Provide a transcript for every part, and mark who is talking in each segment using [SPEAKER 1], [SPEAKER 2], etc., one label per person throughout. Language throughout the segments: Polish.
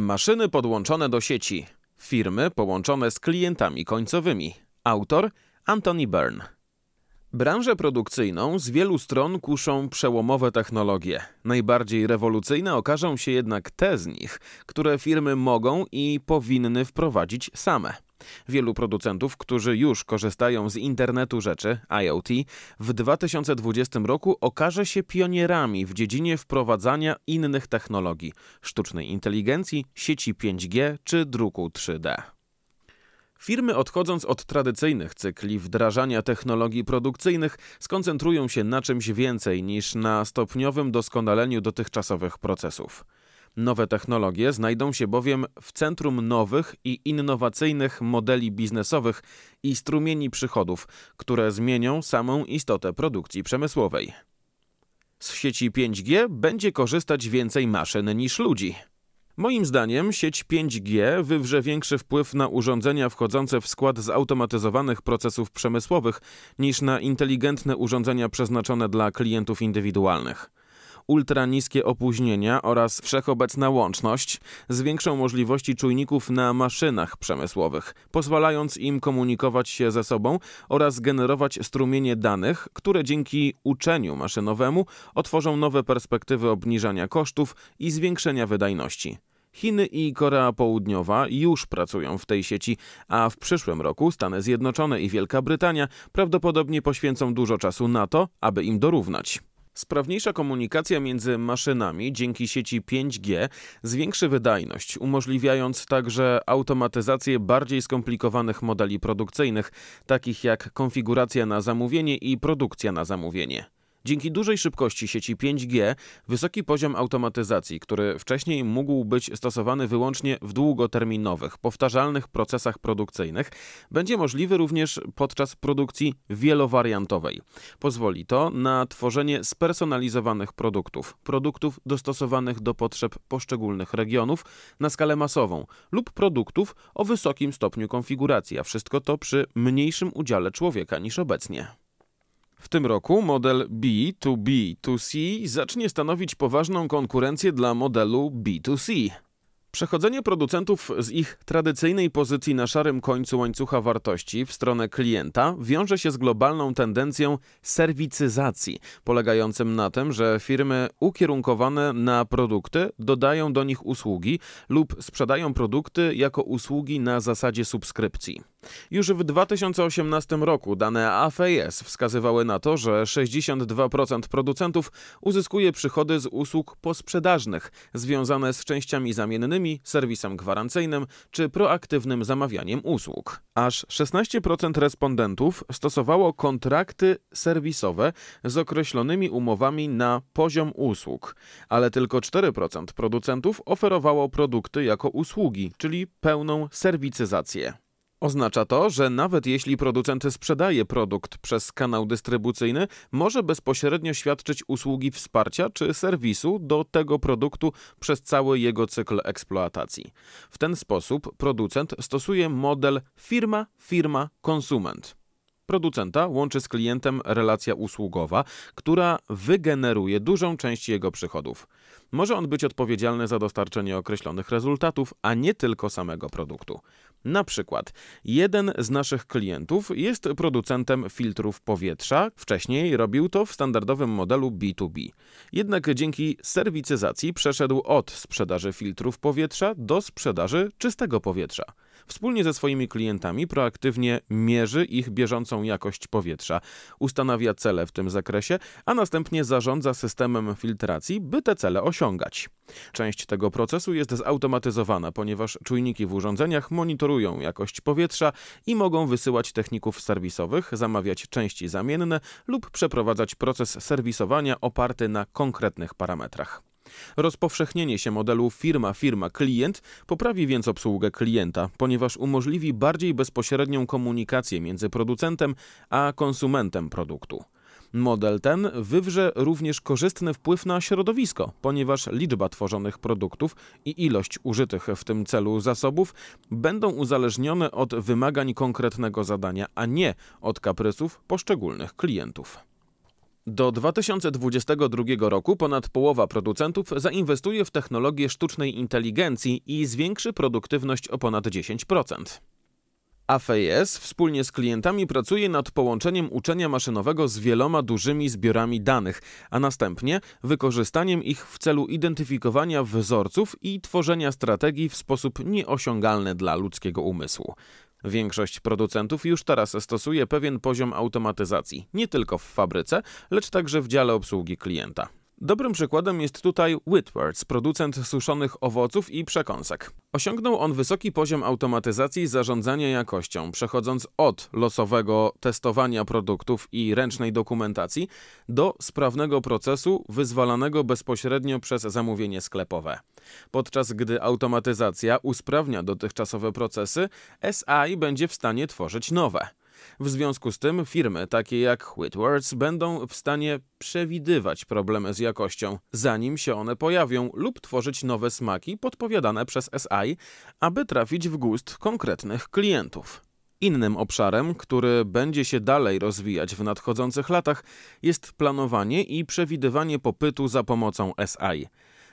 [SPEAKER 1] Maszyny podłączone do sieci. Firmy połączone z klientami końcowymi. Autor Anthony Byrne. Branżę produkcyjną z wielu stron kuszą przełomowe technologie. Najbardziej rewolucyjne okażą się jednak te z nich, które firmy mogą i powinny wprowadzić same. Wielu producentów, którzy już korzystają z internetu rzeczy IoT, w 2020 roku okaże się pionierami w dziedzinie wprowadzania innych technologii sztucznej inteligencji, sieci 5G czy druku 3D. Firmy odchodząc od tradycyjnych cykli wdrażania technologii produkcyjnych skoncentrują się na czymś więcej niż na stopniowym doskonaleniu dotychczasowych procesów. Nowe technologie znajdą się bowiem w centrum nowych i innowacyjnych modeli biznesowych i strumieni przychodów, które zmienią samą istotę produkcji przemysłowej. Z sieci 5G będzie korzystać więcej maszyn niż ludzi. Moim zdaniem sieć 5G wywrze większy wpływ na urządzenia wchodzące w skład zautomatyzowanych procesów przemysłowych niż na inteligentne urządzenia przeznaczone dla klientów indywidualnych ultraniskie opóźnienia oraz wszechobecna łączność zwiększą możliwości czujników na maszynach przemysłowych, pozwalając im komunikować się ze sobą oraz generować strumienie danych, które dzięki uczeniu maszynowemu otworzą nowe perspektywy obniżania kosztów i zwiększenia wydajności. Chiny i Korea Południowa już pracują w tej sieci, a w przyszłym roku Stany Zjednoczone i Wielka Brytania prawdopodobnie poświęcą dużo czasu na to, aby im dorównać. Sprawniejsza komunikacja między maszynami dzięki sieci 5G zwiększy wydajność, umożliwiając także automatyzację bardziej skomplikowanych modeli produkcyjnych, takich jak konfiguracja na zamówienie i produkcja na zamówienie. Dzięki dużej szybkości sieci 5G, wysoki poziom automatyzacji, który wcześniej mógł być stosowany wyłącznie w długoterminowych, powtarzalnych procesach produkcyjnych, będzie możliwy również podczas produkcji wielowariantowej. Pozwoli to na tworzenie spersonalizowanych produktów, produktów dostosowanych do potrzeb poszczególnych regionów na skalę masową lub produktów o wysokim stopniu konfiguracji, a wszystko to przy mniejszym udziale człowieka niż obecnie. W tym roku model B2B2C zacznie stanowić poważną konkurencję dla modelu B2C. Przechodzenie producentów z ich tradycyjnej pozycji na szarym końcu łańcucha wartości w stronę klienta wiąże się z globalną tendencją serwicyzacji, polegającym na tym, że firmy ukierunkowane na produkty dodają do nich usługi lub sprzedają produkty jako usługi na zasadzie subskrypcji. Już w 2018 roku dane AFS wskazywały na to, że 62% producentów uzyskuje przychody z usług posprzedażnych związane z częściami zamiennymi, serwisem gwarancyjnym czy proaktywnym zamawianiem usług. Aż 16% respondentów stosowało kontrakty serwisowe z określonymi umowami na poziom usług, ale tylko 4% producentów oferowało produkty jako usługi, czyli pełną serwicyzację. Oznacza to, że nawet jeśli producent sprzedaje produkt przez kanał dystrybucyjny, może bezpośrednio świadczyć usługi wsparcia czy serwisu do tego produktu przez cały jego cykl eksploatacji. W ten sposób producent stosuje model firma-firma-konsument. Producenta łączy z klientem relacja usługowa, która wygeneruje dużą część jego przychodów. Może on być odpowiedzialny za dostarczenie określonych rezultatów, a nie tylko samego produktu. Na przykład, jeden z naszych klientów jest producentem filtrów powietrza, wcześniej robił to w standardowym modelu B2B. Jednak dzięki serwicyzacji przeszedł od sprzedaży filtrów powietrza do sprzedaży czystego powietrza. Wspólnie ze swoimi klientami proaktywnie mierzy ich bieżącą jakość powietrza, ustanawia cele w tym zakresie, a następnie zarządza systemem filtracji, by te osiągać. Część tego procesu jest zautomatyzowana, ponieważ czujniki w urządzeniach monitorują jakość powietrza i mogą wysyłać techników serwisowych, zamawiać części zamienne lub przeprowadzać proces serwisowania oparty na konkretnych parametrach. Rozpowszechnienie się modelu firma-firma-klient poprawi więc obsługę klienta, ponieważ umożliwi bardziej bezpośrednią komunikację między producentem a konsumentem produktu. Model ten wywrze również korzystny wpływ na środowisko, ponieważ liczba tworzonych produktów i ilość użytych w tym celu zasobów będą uzależnione od wymagań konkretnego zadania, a nie od kaprysów poszczególnych klientów. Do 2022 roku ponad połowa producentów zainwestuje w technologię sztucznej inteligencji i zwiększy produktywność o ponad 10%. AFS wspólnie z klientami pracuje nad połączeniem uczenia maszynowego z wieloma dużymi zbiorami danych, a następnie wykorzystaniem ich w celu identyfikowania wzorców i tworzenia strategii w sposób nieosiągalny dla ludzkiego umysłu. Większość producentów już teraz stosuje pewien poziom automatyzacji, nie tylko w fabryce, lecz także w dziale obsługi klienta. Dobrym przykładem jest tutaj Whitworth, producent suszonych owoców i przekąsek. Osiągnął on wysoki poziom automatyzacji zarządzania jakością, przechodząc od losowego testowania produktów i ręcznej dokumentacji do sprawnego procesu wyzwalanego bezpośrednio przez zamówienie sklepowe. Podczas gdy automatyzacja usprawnia dotychczasowe procesy, SI będzie w stanie tworzyć nowe. W związku z tym firmy takie jak Whitworth będą w stanie przewidywać problemy z jakością, zanim się one pojawią, lub tworzyć nowe smaki podpowiadane przez SI, aby trafić w gust konkretnych klientów. Innym obszarem, który będzie się dalej rozwijać w nadchodzących latach, jest planowanie i przewidywanie popytu za pomocą SI.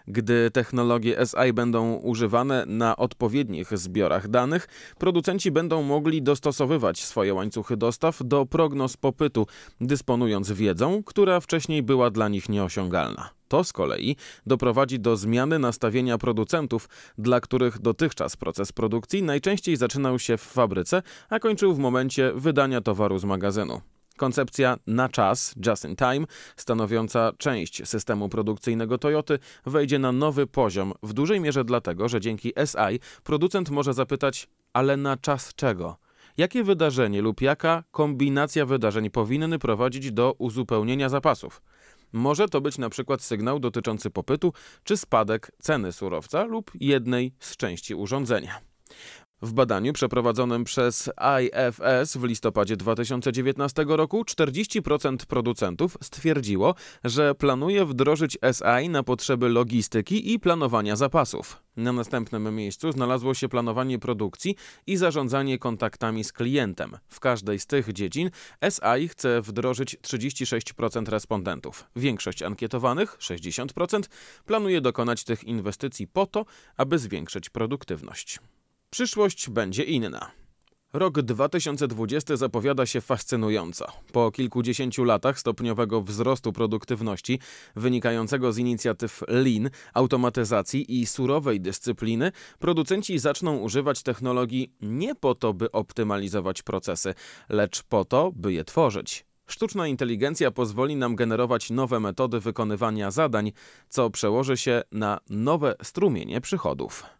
[SPEAKER 1] Gdy technologie SI będą używane na odpowiednich zbiorach danych, producenci będą mogli dostosowywać swoje łańcuchy dostaw do prognoz popytu, dysponując wiedzą, która wcześniej była dla nich nieosiągalna. To z kolei doprowadzi do zmiany nastawienia producentów, dla których dotychczas proces produkcji najczęściej zaczynał się w fabryce, a kończył w momencie wydania towaru z magazynu. Koncepcja na czas, just in time, stanowiąca część systemu produkcyjnego Toyoty, wejdzie na nowy poziom, w dużej mierze dlatego, że dzięki SI producent może zapytać, ale na czas czego? Jakie wydarzenie lub jaka kombinacja wydarzeń powinny prowadzić do uzupełnienia zapasów? Może to być na przykład sygnał dotyczący popytu czy spadek ceny surowca lub jednej z części urządzenia. W badaniu przeprowadzonym przez IFS w listopadzie 2019 roku 40% producentów stwierdziło, że planuje wdrożyć SI na potrzeby logistyki i planowania zapasów. Na następnym miejscu znalazło się planowanie produkcji i zarządzanie kontaktami z klientem. W każdej z tych dziedzin SI chce wdrożyć 36% respondentów. Większość ankietowanych, 60%, planuje dokonać tych inwestycji po to, aby zwiększyć produktywność. Przyszłość będzie inna. Rok 2020 zapowiada się fascynująco. Po kilkudziesięciu latach stopniowego wzrostu produktywności wynikającego z inicjatyw Lean, automatyzacji i surowej dyscypliny, producenci zaczną używać technologii nie po to, by optymalizować procesy, lecz po to, by je tworzyć. Sztuczna inteligencja pozwoli nam generować nowe metody wykonywania zadań, co przełoży się na nowe strumienie przychodów.